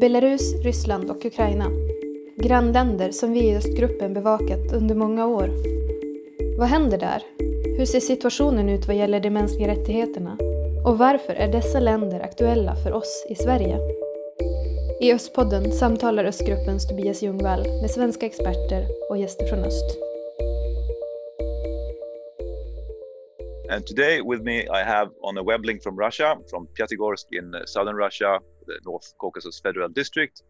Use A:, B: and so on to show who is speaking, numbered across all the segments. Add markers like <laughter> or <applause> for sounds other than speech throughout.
A: Belarus, Ryssland och Ukraina. Grannländer som vi i östgruppen bevakat under många år. Vad händer där? Hur ser situationen ut vad gäller de mänskliga rättigheterna? Och varför är dessa länder aktuella för oss i Sverige? I Östpodden samtalar Östgruppens Tobias Ljungvall med svenska experter och gäster från öst.
B: And today with me, I have on a web link from Russia, from Pyatigorsk in southern Russia, the North Caucasus Federal District,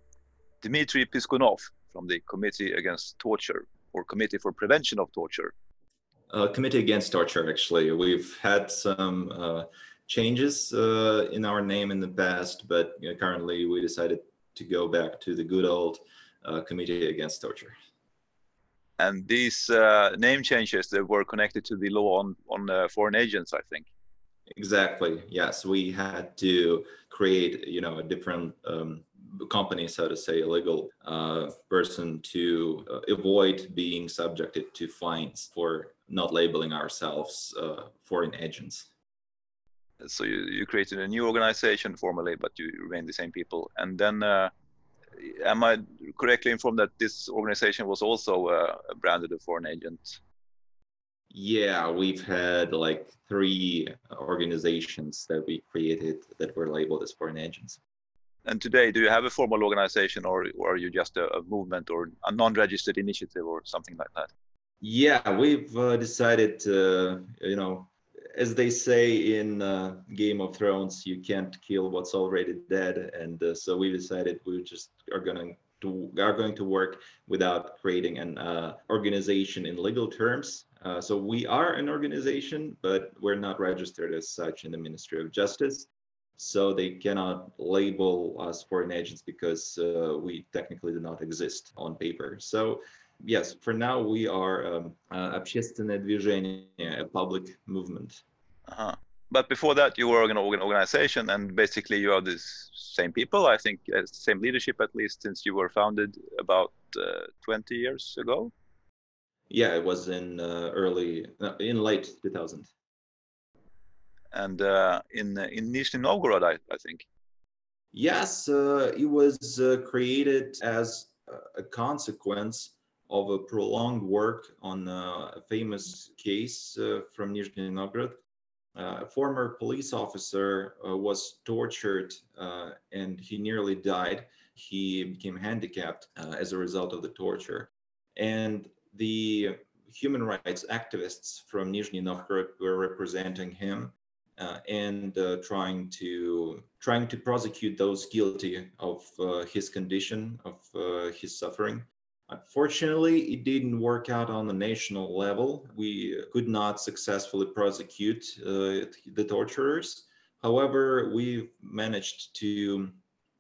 B: Dmitry Piskunov from the Committee Against Torture or Committee for Prevention of Torture.
C: Uh, committee Against Torture, actually. We've had some uh, changes uh, in our name in the past, but currently we decided to go back to the good old uh, Committee Against Torture
B: and these uh, name changes that were connected to the law on on uh, foreign agents i think
C: exactly yes we had to create you know a different um, company so to say a legal uh, person to uh, avoid being subjected to fines for not labeling ourselves uh, foreign agents
B: so you, you created a new organization formally but you remain the same people and then uh, am I correctly informed that this organization was also uh, branded a foreign agent?
C: Yeah, we've had like three organizations that we created that were labeled as foreign agents.
B: And today, do you have a formal organization, or, or are you just a, a movement or a non-registered initiative or something like that?
C: Yeah, we've uh, decided to, you know, as they say in uh, Game of Thrones, you can't kill what's already dead, and uh, so we decided we just are going to are going to work without creating an uh, organization in legal terms. Uh, so we are an organization, but we're not registered as such in the Ministry of Justice. So they cannot label us foreign agents because uh, we technically do not exist on paper. So yes, for now we are um, uh, общественное движение, a public movement.
B: Uh-huh. But before that, you were an organization, and basically you are the same people. I think uh, same leadership at least since you were founded about uh, 20 years ago.
C: Yeah, it was in uh, early, uh, in late 2000.
B: And uh, in in Nizhny Novgorod, I, I think.
C: Yes, it was created as a consequence of a prolonged work on a famous case uh, from Nizhny Novgorod. Uh, a former police officer uh, was tortured uh, and he nearly died. He became handicapped uh, as a result of the torture. And the human rights activists from Nizhny Novgorod were representing him uh, and trying to trying to prosecute those guilty of his condition, of his suffering. Unfortunately, it didn't work out on the national level. We could not successfully prosecute uh, the torturers. However, we managed to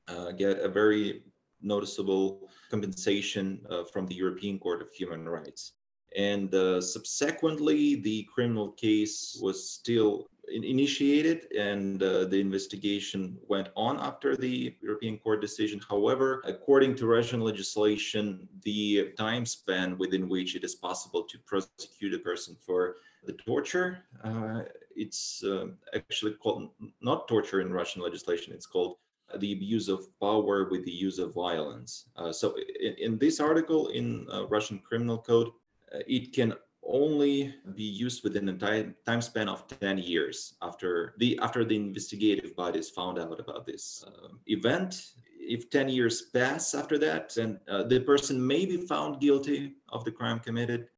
C: uh, get a very noticeable compensation uh, from the European Court of Human Rights. And uh, subsequently, the criminal case was still initiated and uh, the investigation went on after the European Court decision. However, according to Russian legislation, the time span within which it is possible to prosecute a person for the torture, uh, it's uh, actually called not torture in Russian legislation, it's called the abuse of power with the use of violence. Uh, so in, in, this article in uh, Russian criminal code, uh, it can only be used within a time, time span of 10 years after the after the investigative bodies found out about this uh, event. If 10 years pass after that then uh, the person may be found guilty of the crime committed.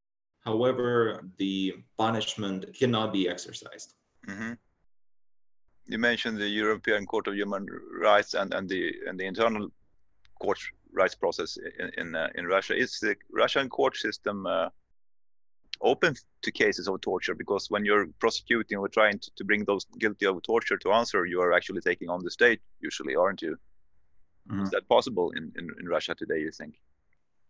C: However the punishment cannot be exercised.
B: Mm-hmm. you mentioned the european court of human rights and, and the and the internal court rights process in in, uh, in russia. Is the russian court system uh, open to cases of torture because when you're prosecuting or trying to, to bring those guilty of torture to answer, you are actually taking on the state, usually, aren't you? Mm-hmm. Is that possible in, in, in, Russia today, you think?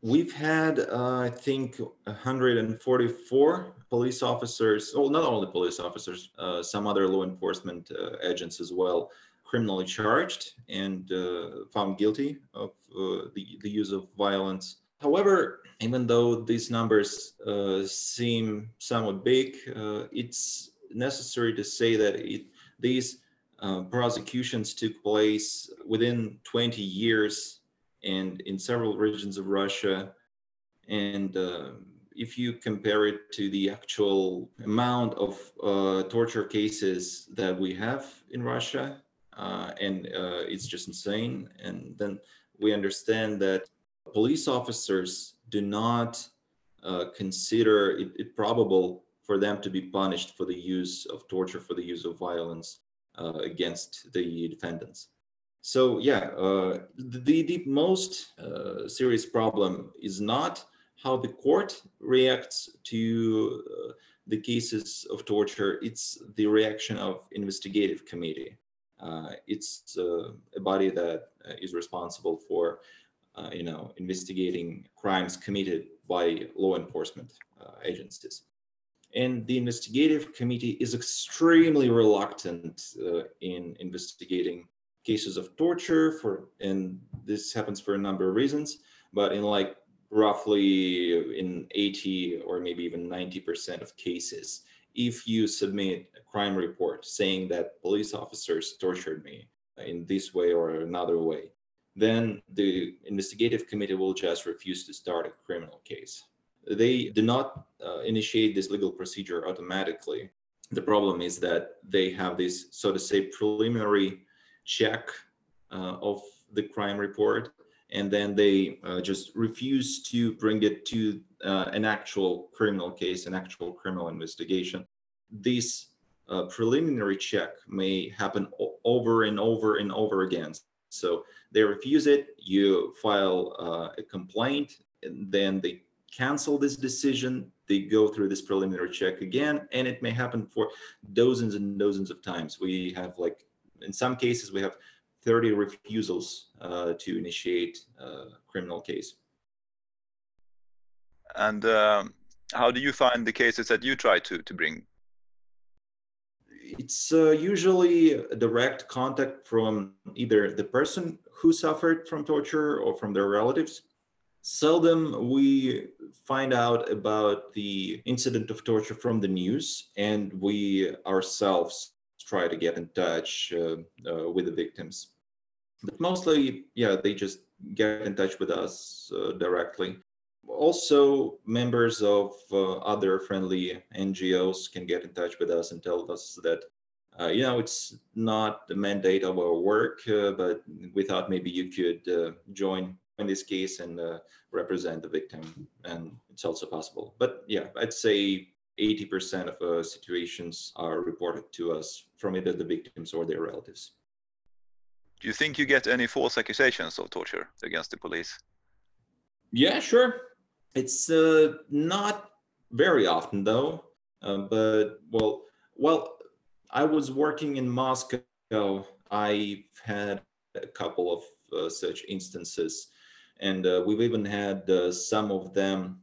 C: We've had, uh, I think, 144 police officers, well, not only police officers, uh, some other law enforcement uh, agents as well, criminally charged and uh, found guilty of uh, the, the use of violence. However, even though these numbers uh, seem somewhat big, uh, it's necessary to say that it, these uh, prosecutions took place within 20 years and in several regions of Russia. And uh, if you compare it to the actual amount of uh, torture cases that we have in Russia, uh, and it's just insane. And then we understand that police officers do not uh, consider it, it, probable for them to be punished for the use of torture, for the use of violence uh, against the defendants. So yeah, uh, the, the most uh, serious problem is not how the court reacts to uh, the cases of torture, it's the reaction of investigative committee. Uh, it's a body that is responsible for uh, you know, investigating crimes committed by law enforcement uh, agencies. And the investigative committee is extremely reluctant uh, in investigating cases of torture for, and this happens for a number of reasons, but in like roughly in 80 or maybe even 90% of cases, if you submit a crime report saying that police officers tortured me in this way or another way, then the investigative committee will just refuse to start a criminal case. They do not uh, initiate this legal procedure automatically. The problem is that they have this, so to say, preliminary check uh, of the crime report, and then they uh, just refuse to bring it to uh, an actual criminal case, an actual criminal investigation. This uh, preliminary check may happen over and over and over again. So they refuse it, you file uh, a complaint, and then they cancel this decision, they go through this preliminary check again, and it may happen for dozens and dozens of times. We have like, in some cases, we have 30 refusals uh, to initiate a criminal case.
B: And um, how do you find the cases that you try to, to bring
C: it's uh, usually direct contact from either the person who suffered from torture or from their relatives. Seldom we find out about the incident of torture from the news, and we ourselves try to get in touch uh, uh, with the victims. But mostly, yeah, they just get in touch with us uh, directly. Also, members of uh, other friendly NGOs can get in touch with us and tell us that, uh, you know, it's not the mandate of our work, uh, but we thought maybe you could uh, join in this case and uh, represent the victim. And it's also possible. But yeah, I'd say 80% of uh, situations are reported to us from either the victims or their relatives.
B: Do you think you get any false accusations of torture against the police?
C: Yeah, sure. It's uh, not very often though, uh, but well, well, I was working in Moscow. I've had a couple of uh, such instances, and uh, we've even had uh, some of them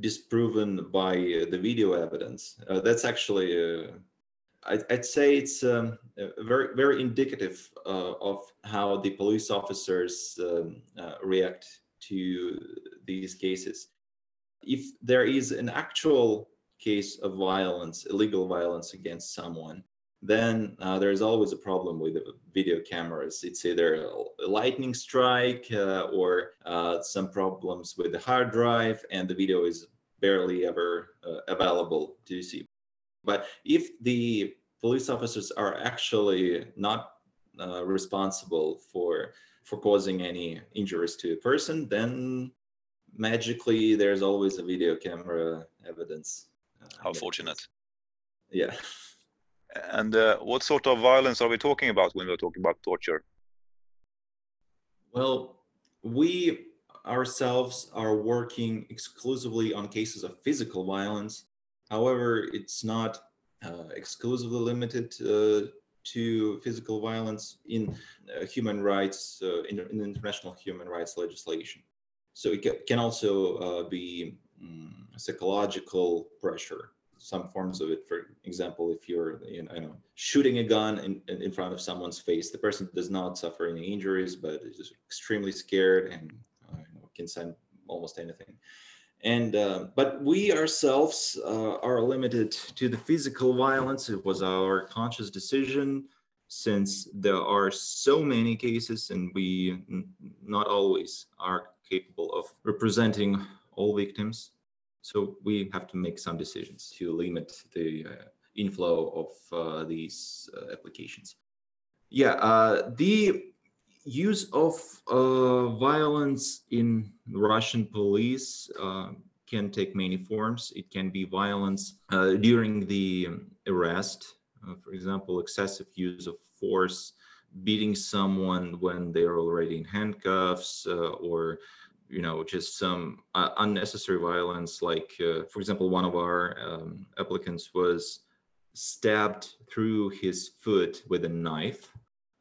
C: disproven by uh, the video evidence. that's actually I'd, say it's um, very very indicative uh, of how the police officers um, uh, react to these cases if there is an actual case of violence, illegal violence against someone, then uh, there's always a problem with the video cameras. It's either a lightning strike uh, or uh, some problems with the hard drive, and the video is barely ever uh, available to see. But if the police officers are actually not uh, responsible for for causing any injuries to a person, then magically there's always a video camera evidence.
B: Uh, How fortunate.
C: Yeah. <laughs>
B: And uh, what sort of violence are we talking about when we're talking about torture?
C: Well, we ourselves are working exclusively on cases of physical violence. However, it's not uh, exclusively limited uh, to physical violence in uh, human rights, uh, in, in international human rights legislation. So it can also uh, be um, psychological pressure. Some forms of it, for example, if you're you know shooting a gun in, in front of someone's face, the person does not suffer any injuries, but is extremely scared and uh, can sign almost anything. And uh, but we ourselves uh, are limited to the physical violence. It was our conscious decision since there are so many cases and we not always are capable of representing all victims. So we have to make some decisions to limit the uh, inflow of uh, these uh, applications. Yeah, uh, the use of violence in Russian police can take many forms. It can be violence during the arrest for example, excessive use of force, beating someone when they're already in handcuffs, uh, or you know, just some uh, unnecessary violence. Like, uh, for example, one of our um, applicants was stabbed through his foot with a knife,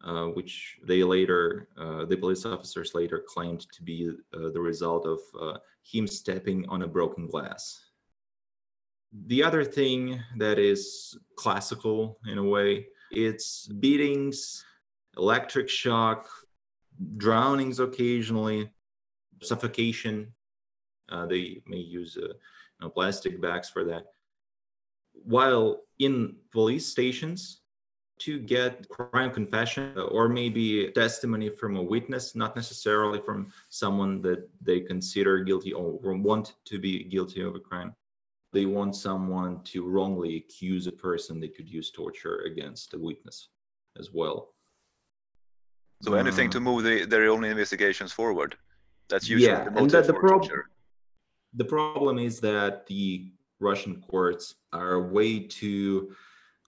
C: uh, which they later, uh, the police officers later claimed to be the result of him stepping on a broken glass. The other thing that is classical in a way, it's beatings, electric shock, drownings occasionally, suffocation. Uh, they may use uh, you know, plastic bags for that. While in police stations, to get crime confession or maybe testimony from a witness, not necessarily from someone that they consider guilty or want to be guilty of a crime they want someone to wrongly accuse a person they could use torture against a witness as well
B: so anything uh, to move the, their own investigations forward that's usually
C: yeah,
B: the
C: and that the,
B: prob-
C: the problem is that the russian courts are way too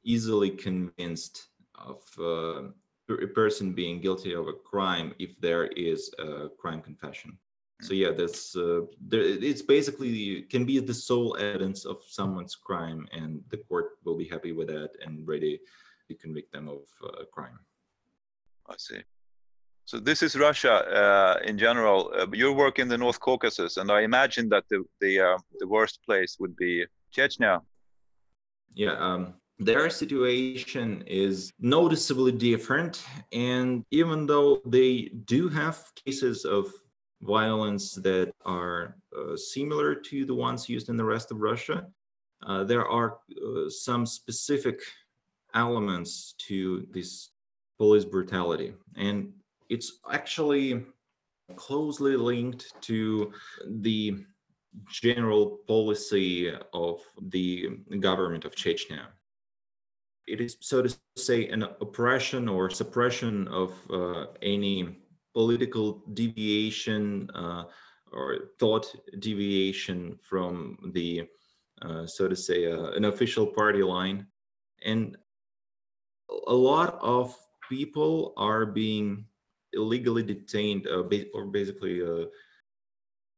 C: easily convinced of uh, a person being guilty of a crime if there is a crime confession. So yeah that's uh, there, it's basically can be the sole evidence of someone's crime and the court will be happy with that and ready to convict them of uh, crime.
B: I see so this is russia uh, in general uh, your work in the north caucasus and i imagine that the the, uh, the worst place would be chechnya
C: yeah um, their situation is noticeably different and even though they do have cases of violence that are uh, similar to the ones used in the rest of Russia. Uh, there are uh, some specific elements to this police brutality, and it's actually closely linked to the general policy of the government of Chechnya. It is, so to say, an oppression or suppression of uh, any political deviation uh, or thought deviation from the, uh, so to say, uh, an official party line. And a lot of people are being illegally detained, uh, or basically, uh,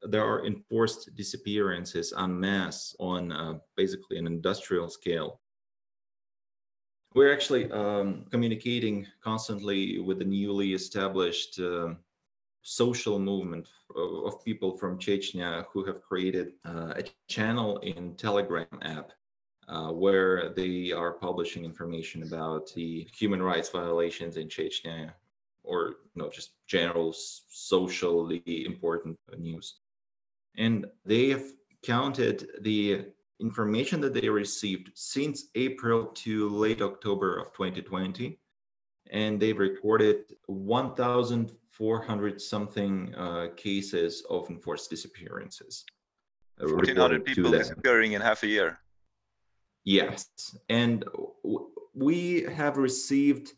C: there are enforced disappearances en masse on uh, basically an industrial scale. We're actually um, communicating constantly with the newly established uh, social movement of, of, people from Chechnya who have created uh, a channel in Telegram app uh, where they are publishing information about the human rights violations in Chechnya or you know just general socially important news. And they have counted the information that they received since April to late October of 2020. And they've recorded 1,400 something uh, cases of enforced disappearances.
B: 1,400 people disappearing in half a year.
C: Yes. And we have received,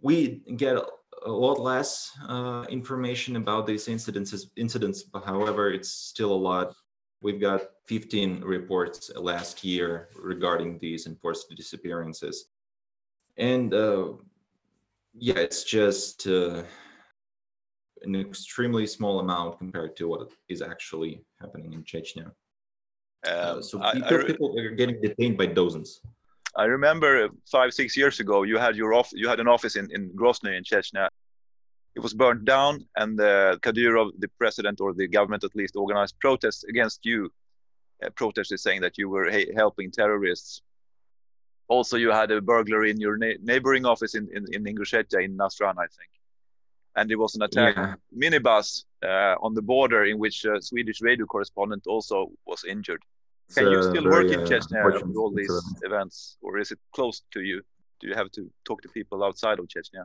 C: we get a lot less uh, information about these incidences, incidents, but however, it's still a lot We've got 15 reports last year regarding these enforced disappearances. And uh, yeah, it's just uh, an extremely small amount compared to what is actually happening in Chechnya. Uh, um, so people, I, I, people are getting detained by dozens.
B: I remember five, six years ago, you had your off, you had an office in, in Grozny in Chechnya, it was burned down, and uh, Kadyrov, the president or the government at least, organized protests against you. Uh, protesters saying that you were helping terrorists. Also, you had a burglary in your na- neighboring office in, in, in Ingushetia in Nazran, I think. And there was an attack yeah. minibus uh, on the border in which a Swedish radio correspondent also was injured. Can you still work in uh, Chechnya with all these events, or is it close to you? do you have to talk to people outside of Chechnya?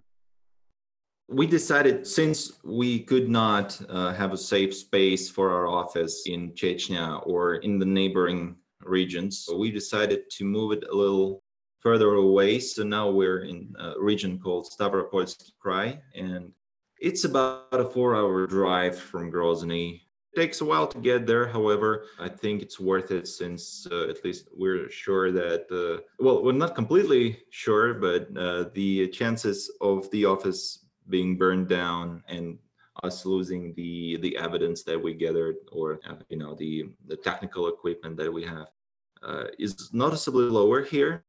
C: We decided since we could not uh, have a safe space for our office in Chechnya or in the neighboring regions, we decided to move it a little further away. So now we're in a region called Stavropolsky Krai, and it's about a four-hour drive from Grozny. Takes a while to get there. However, I think it's worth it since uh, at least we're sure that, uh, well, we're not completely sure, but uh, the chances of the office being burned down and us losing the the evidence that we gathered or uh, you know the the technical equipment that we have uh, is noticeably lower here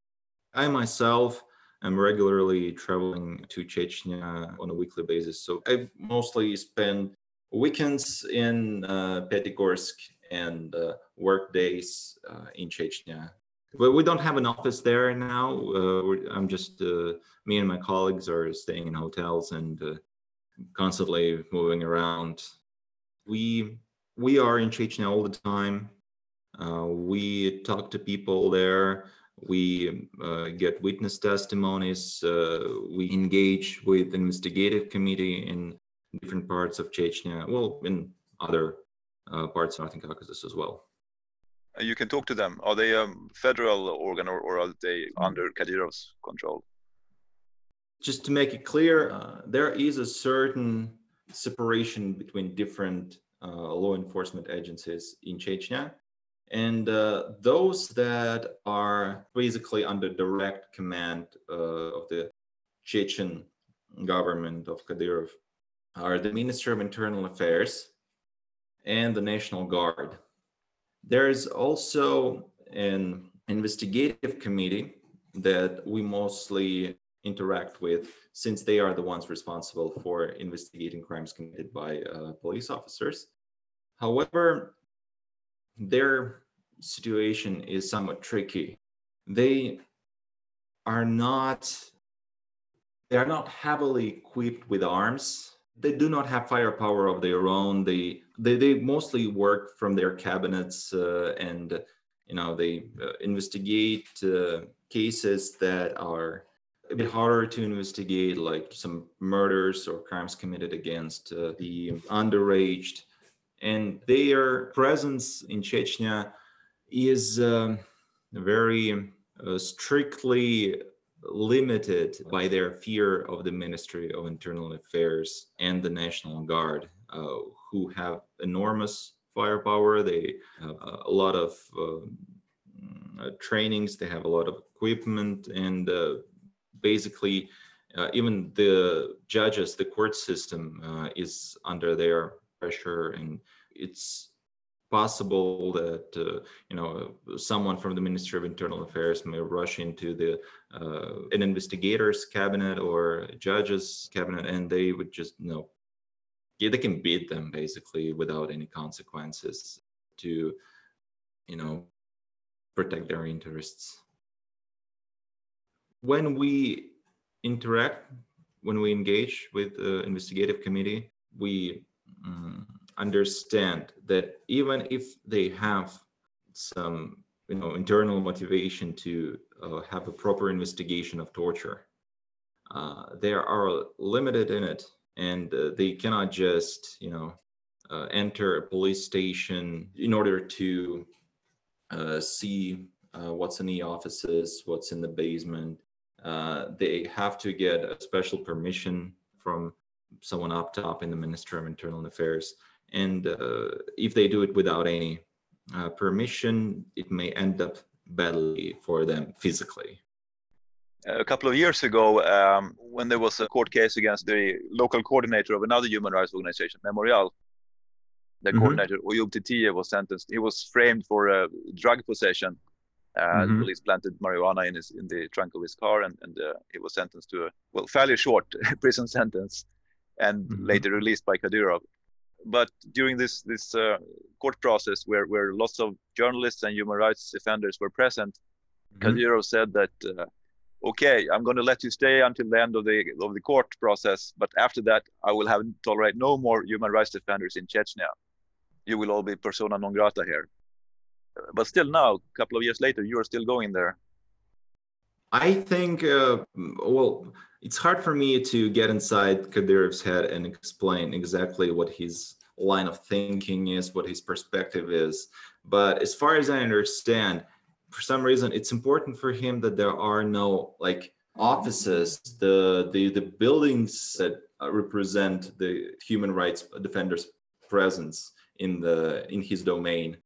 C: I myself am regularly traveling to Chechnya on a weekly basis. So I mostly spend weekends in uh, Pyatigorsk and uh, work days uh, in Chechnya. But we don't have an office there now. Uh, I'm just, uh, me and my colleagues are staying in hotels and uh, constantly moving around. We, we are in Chechnya all the time. We talk to people there we get witness testimonies we engage with investigative committee in different parts of chechnya. Well in other uh, parts of northern caucasus as well.
B: Uh, you can talk to them. Are they a federal organ or, or are they under kadyrov's control?
C: Just to make it clear uh, there is a certain separation between different uh, law enforcement agencies in chechnya. And uh, those that are basically under direct command uh, of the Chechen government of Kadyrov are the Ministry of Internal Affairs and the National Guard. There is also an investigative committee that we mostly interact with since they are the ones responsible for investigating crimes committed by uh, police officers. However, their situation is somewhat tricky. They are not they are not heavily equipped with arms. They do not have firepower of their own. They they, they mostly work from their cabinets uh, and you know they uh, investigate uh, cases that are a bit harder to investigate, like some murders or crimes committed against uh, the underaged and their presence in Chechnya is um, very uh, strictly limited by their fear of the Ministry of Internal Affairs and the National Guard, uh, who have enormous firepower. They have a lot of um, uh, trainings, they have a lot of equipment, and uh, basically, uh, even the judges, the court system uh, is under their pressure and it's possible that uh, you know someone from the Ministry of Internal Affairs may rush into the uh, an investigator's cabinet or a judge's cabinet, and they would just you know yeah, they can beat them basically without any consequences to you know protect their interests. When we interact, when we engage with the investigative committee, we um, understand that even if they have some you know internal motivation to uh, have a proper investigation of torture uh, they are limited in it. And uh, they cannot just you know uh, enter a police station in order to uh, see uh, what's in the offices what's in the basement. They have to get a special permission from someone up top in the ministry of internal affairs and uh, if they do it without any uh, permission, it may end up badly for them physically.
B: A couple of years ago, um, when there was a court case against the local coordinator of another human rights organization, Memorial, the mm-hmm. coordinator Oyub Titiev was sentenced. He was framed for uh, drug possession. Uh, mm-hmm. The police planted marijuana in his in the trunk of his car, and, and uh, he was sentenced to a well fairly short <laughs> prison sentence, and mm-hmm. later released by Kadyrov but during this this uh, court process where where lots of journalists and human rights defenders were present mm-hmm. Kadyrov said that uh, okay I'm going to let you stay until the end of the of the court process but after that I will have tolerate no more human rights defenders in Chechnya. You will all be persona non grata here. But still now a couple of years later you are still going there.
C: I think, uh, well, it's hard for me to get inside Kadyrov's head and explain exactly what his line of thinking is, what his perspective is. But as far as I understand, for some reason, it's important for him that there are no like offices, the the the buildings that uh, represent the human rights defenders' presence in the in his domain.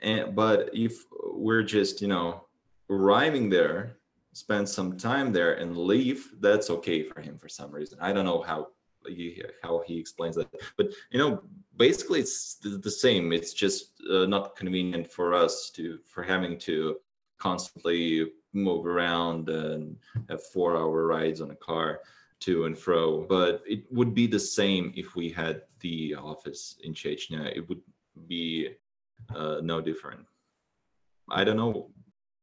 C: And but if we're just you know arriving there spend some time there and leave, that's okay for him for some reason. I don't know how he, how he explains that, but you know, basically it's the same. It's just uh, not convenient for us to for having to constantly move around and have four-hour rides on a car to and fro. But it would be the same if we had the office in Chechnya. It would be uh, no different. I don't know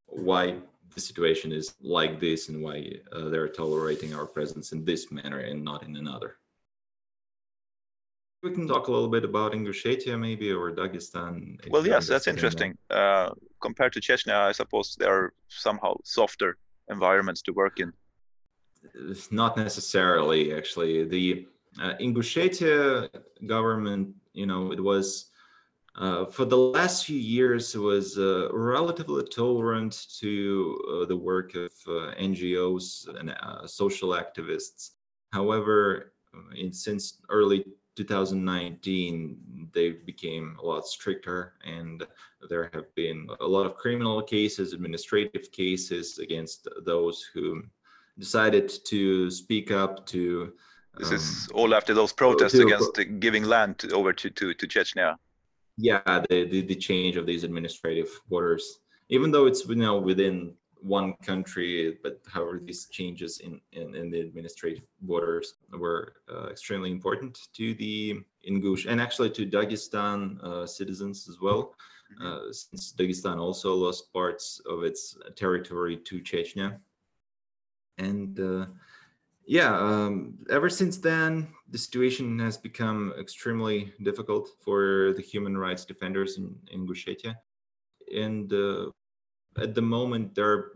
C: why the situation is like this and why uh, they're tolerating our presence in this manner and not in another. We can talk a little bit about Ingushetia maybe or Dagestan.
B: Well, yes, that's interesting. Uh, compared to Chechnya, I suppose there are somehow softer environments to work in.
C: Not necessarily, actually. The uh, Ingushetia government, you know, it was uh, for the last few years it was uh, relatively tolerant to uh, the work of uh, NGOs and uh, social activists. However, in, since early 2019, they became a lot stricter, and there have been a lot of criminal cases, administrative cases against those who decided to speak up to.
B: This um, is all after those protests to, against giving land over to, to, to Chechnya
C: yeah the, the, the change of these administrative borders even though it's you know within one country but however these changes in in, in the administrative borders were uh, extremely important to the ingush and actually to dagestan uh, citizens as well mm-hmm. uh, since dagestan also lost parts of its territory to chechnya and uh, yeah, um, ever since then, the situation has become extremely difficult for the human rights defenders in, in Ingushetia. And uh, at the moment, there are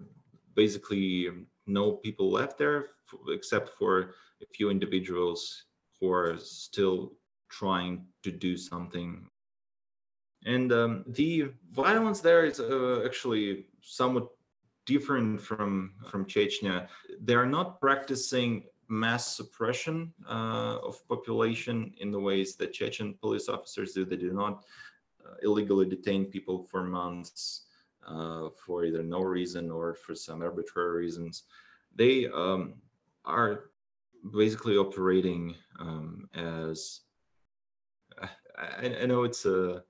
C: basically no people left there except for a few individuals who are still trying to do something. And um, the violence there is uh, actually somewhat different from from Chechnya. They are not practicing mass suppression uh, of population in the ways that Chechen police officers do. They do not uh, illegally detain people for months uh, for either no reason or for some arbitrary reasons. They um, are basically operating um, as I, I, know it's a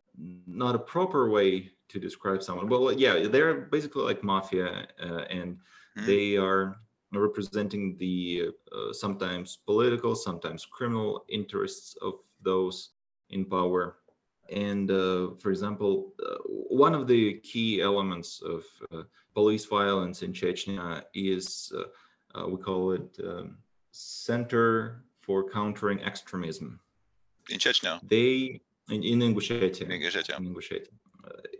C: not a proper way to describe someone. Well, yeah, they're basically like mafia, uh, and mm-hmm. they are representing the uh, sometimes political, sometimes criminal interests of those in power. And uh, for example, uh, one of the key elements of uh, police violence in Chechnya is uh, we call it um, Center for Countering Extremism.
B: In Chechnya?
C: They in, in Ingushetia.
B: In Ingushetia.
C: In Ingushetia.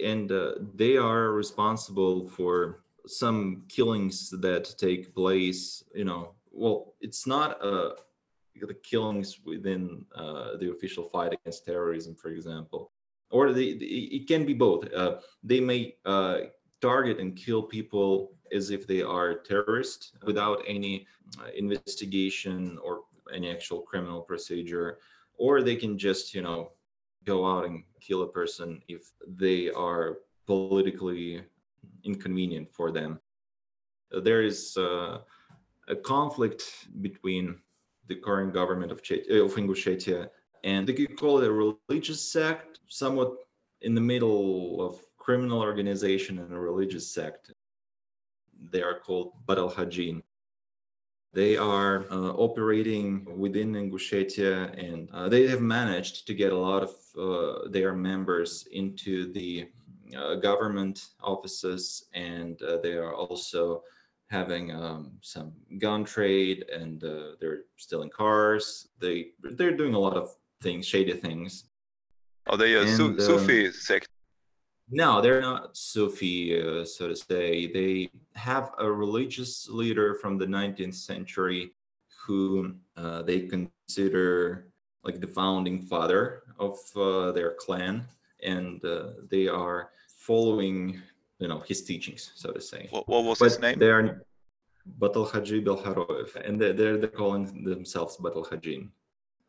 C: And they are responsible for some killings that take place you know well it's not uh the killings within uh, the official fight against terrorism for example or the it can be both. Uh, they may uh, target and kill people as if they are terrorists without any uh, investigation or any actual criminal procedure or they can just you know go out and kill a person if they are politically inconvenient for them. There is uh, a conflict between the current government of, Chet- of Ingushetia and they could call it a religious sect, somewhat in the middle of criminal organization and a religious sect. They are called Batal They are uh, operating within Ingushetia and uh, they have managed to get a lot of uh, their members into the uh, government offices, and uh, they are also having um, some gun trade, and uh, they're stealing cars. They they're doing a lot of things, shady things.
B: Are they a and, Su- Sufi sect?
C: No, they're not Sufi, uh, so to say. They have a religious leader from the 19th century who uh, they consider like the founding father of uh, their clan, and uh, they are following, you know, his teachings, so to say.
B: What, what was
C: But
B: his name?
C: They are Batal Haji Belkhoroev, and they're, they're, calling themselves Batal Hajin.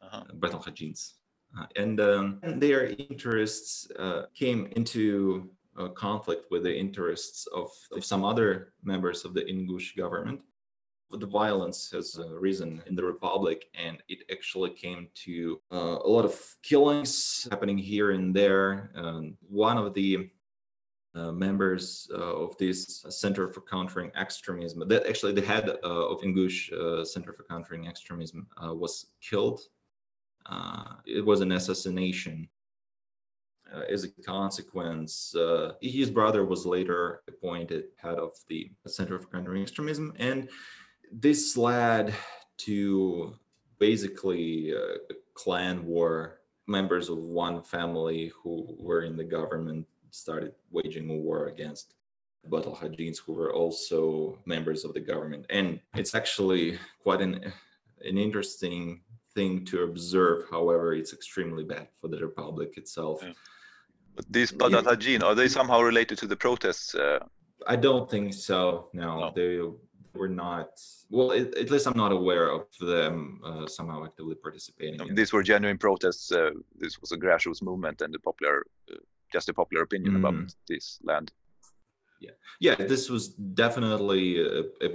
B: Uh-huh.
C: Batal Hajins. Uh, and um, their interests uh, came into conflict with the interests of, of some other members of the Ingush government. The violence has uh, risen in the republic, and it actually came to uh, a lot of killings happening here and there. Um, one of the uh, members of this Center for Countering Extremism, that actually the head of Ingush Center for Countering Extremism was killed. Uh, it was an assassination. Uh, as a consequence, uh, his brother was later appointed head of the Center for Countering Extremism, and this led to basically a clan war. Members of one family who were in the government started waging a war against Batal Hajins, who were also members of the government. And it's actually quite an, an interesting thing to observe. However, it's extremely bad for the republic itself.
B: Yeah. But these
C: Yeah.
B: Badatagin, are they somehow related to the protests? Uh,
C: I don't think so. No,
B: No.
C: they were not. Well, it, at least I'm not aware of them uh, somehow actively participating. in
B: these were genuine protests. Uh, this was a grassroots movement and the popular, uh, just a popular opinion about
C: Mm.
B: this land.
C: yeah yeah. this was definitely uh, uh,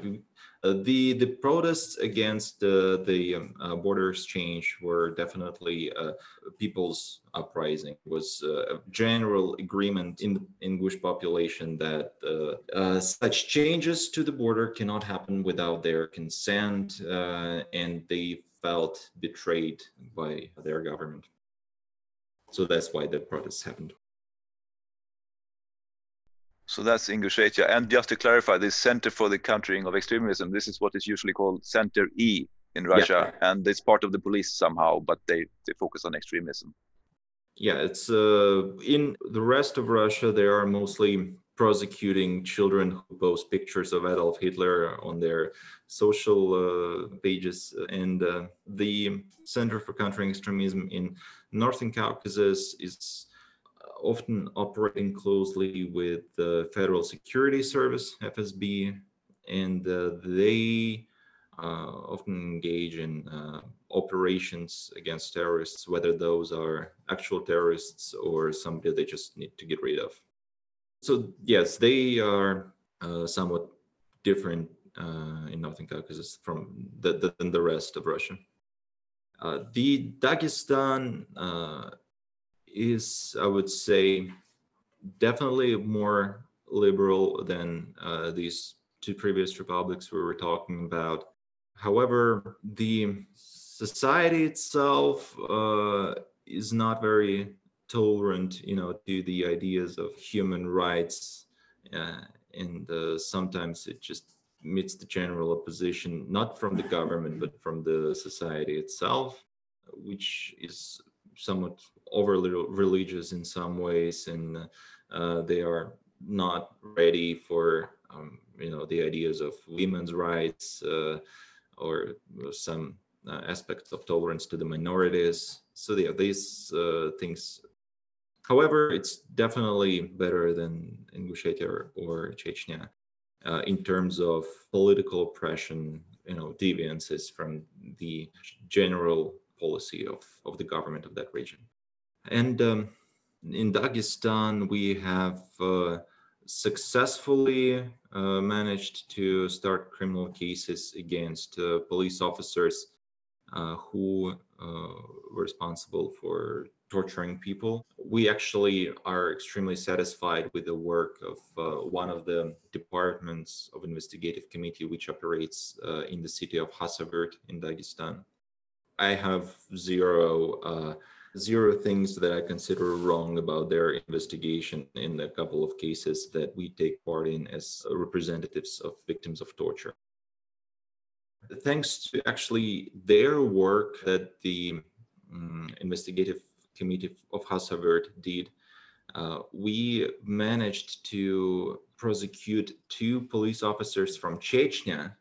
C: the the protests against uh, the um, uh, borders change were definitely uh, people's uprising. It was uh, a general agreement in the Ingush population that uh, uh, such changes to the border cannot happen without their consent uh, and they felt betrayed by their government. So that's why the protests happened
B: So that's Ingushetia. And just to clarify, this Center for the Countering of Extremism, this is what is usually called Center E in Russia, and it's part of the police somehow, but they, they focus on extremism.
C: Yeah, it's uh, in the rest of Russia, they are mostly prosecuting children who post pictures of Adolf Hitler on their social uh, pages. And uh, the Center for Countering Extremism in Northern Caucasus is often operating closely with the Federal Security Service, FSB, and uh, they uh, often engage in uh, operations against terrorists, whether those are actual terrorists or somebody they just need to get rid of. So, yes, they are somewhat different uh, in Northern Caucasus from the, the, than the rest of Russia. Uh, the Dagestan uh, is, I would say, definitely more liberal than uh, these two previous republics we were talking about. However, the society itself uh, is not very tolerant, you know, to the ideas of human rights, uh, and uh, sometimes it just meets the general opposition, not from the government but from the society itself, which is somewhat overly religious in some ways, and uh, they are not ready for um, you know the ideas of women's rights uh, or some uh, aspects of tolerance to the minorities. So yeah, these uh, things. However, it's definitely better than Ingushetia or, or Chechnya uh, in terms of political oppression, you know, deviances from the general policy of, of the government of that region. And um, in Dagestan, we have uh, successfully uh, managed to start criminal cases against uh, police officers uh, who uh, were responsible for torturing people. We actually are extremely satisfied with the work of uh, one of the departments of investigative committee which operates in the city of Khasavyurt in Dagestan. I have zero zero things that I consider wrong about their investigation in a couple of cases that we take part in as representatives of victims of torture. Thanks to actually their work that the um, investigative committee of Khasavyurt did, uh, we managed to prosecute two police officers from Chechnya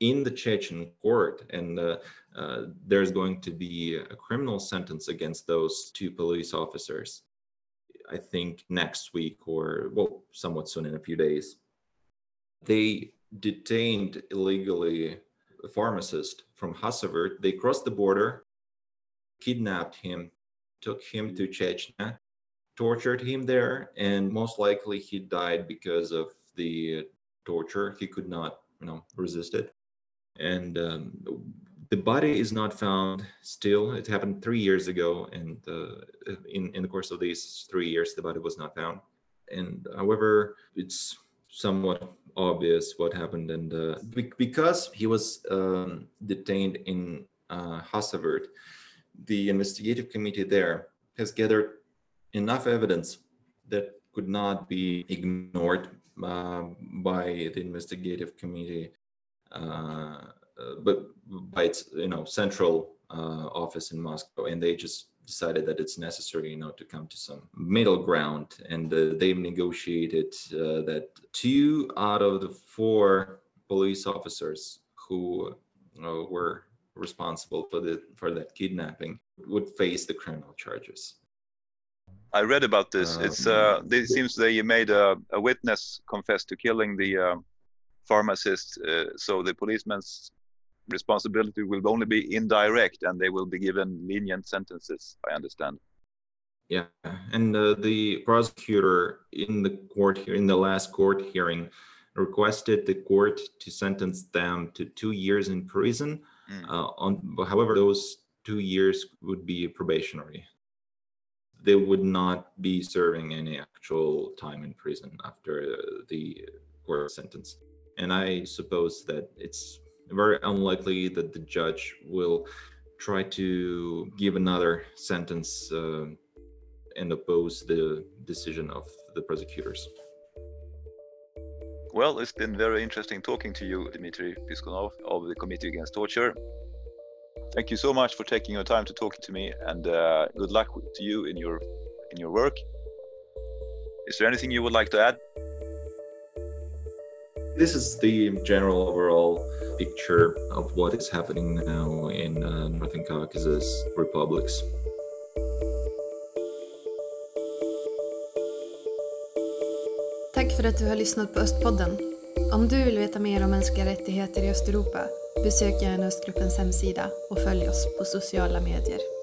C: in the Chechen court, and uh, uh, there's going to be a criminal sentence against those two police officers. I think next week or well, somewhat soon in a few days. They detained illegally a pharmacist from Khasavyurt. They crossed the border, kidnapped him, took him to Chechnya, tortured him there, and most likely he died because of the torture. He could not, you know, resist it. And um, the body is not found still. It happened three years ago, and uh, in in the course of these three years, the body was not found. And however, it's somewhat obvious what happened, and uh, be- because he was um, detained in uh, Khasavyurt, the investigative committee there has gathered enough evidence that could not be ignored uh, by the investigative committee, but by its you know central uh, office in Moscow, and they just decided that it's necessary you know to come to some middle ground, and uh, they've negotiated uh, that two out of the four police officers who were responsible for the for that kidnapping would face the criminal charges.
B: I read about this. it's uh, it seems they you made a, a witness confess to killing the uh, pharmacist, uh, so the policeman's responsibility will only be indirect, and they will be given lenient sentences. I understand.
C: Yeah, and uh, the prosecutor in the court here in the last court hearing requested the court to sentence them to two years in prison. Mm. on, however, those two years would be probationary they would not be serving any actual time in prison after the court sentence. And I suppose that it's very unlikely that the judge will try to give another sentence uh, and oppose the decision of the prosecutors.
B: Well, it's been very interesting talking to you, Dmitry Piskunov of the Committee Against Torture. Thank you so much for taking your time to talk to me, and uh, good luck to you in your in your work. Is there anything you would like to add?
C: This is the general overall picture of what is happening now in uh, Northern Caucasus republics.
A: Tack för att du har lyssnat på Östpodden. Om du vill veta mer om mänskliga rättigheter i Östeuropa Besök gärna Östgruppens hemsida och följ oss på sociala medier.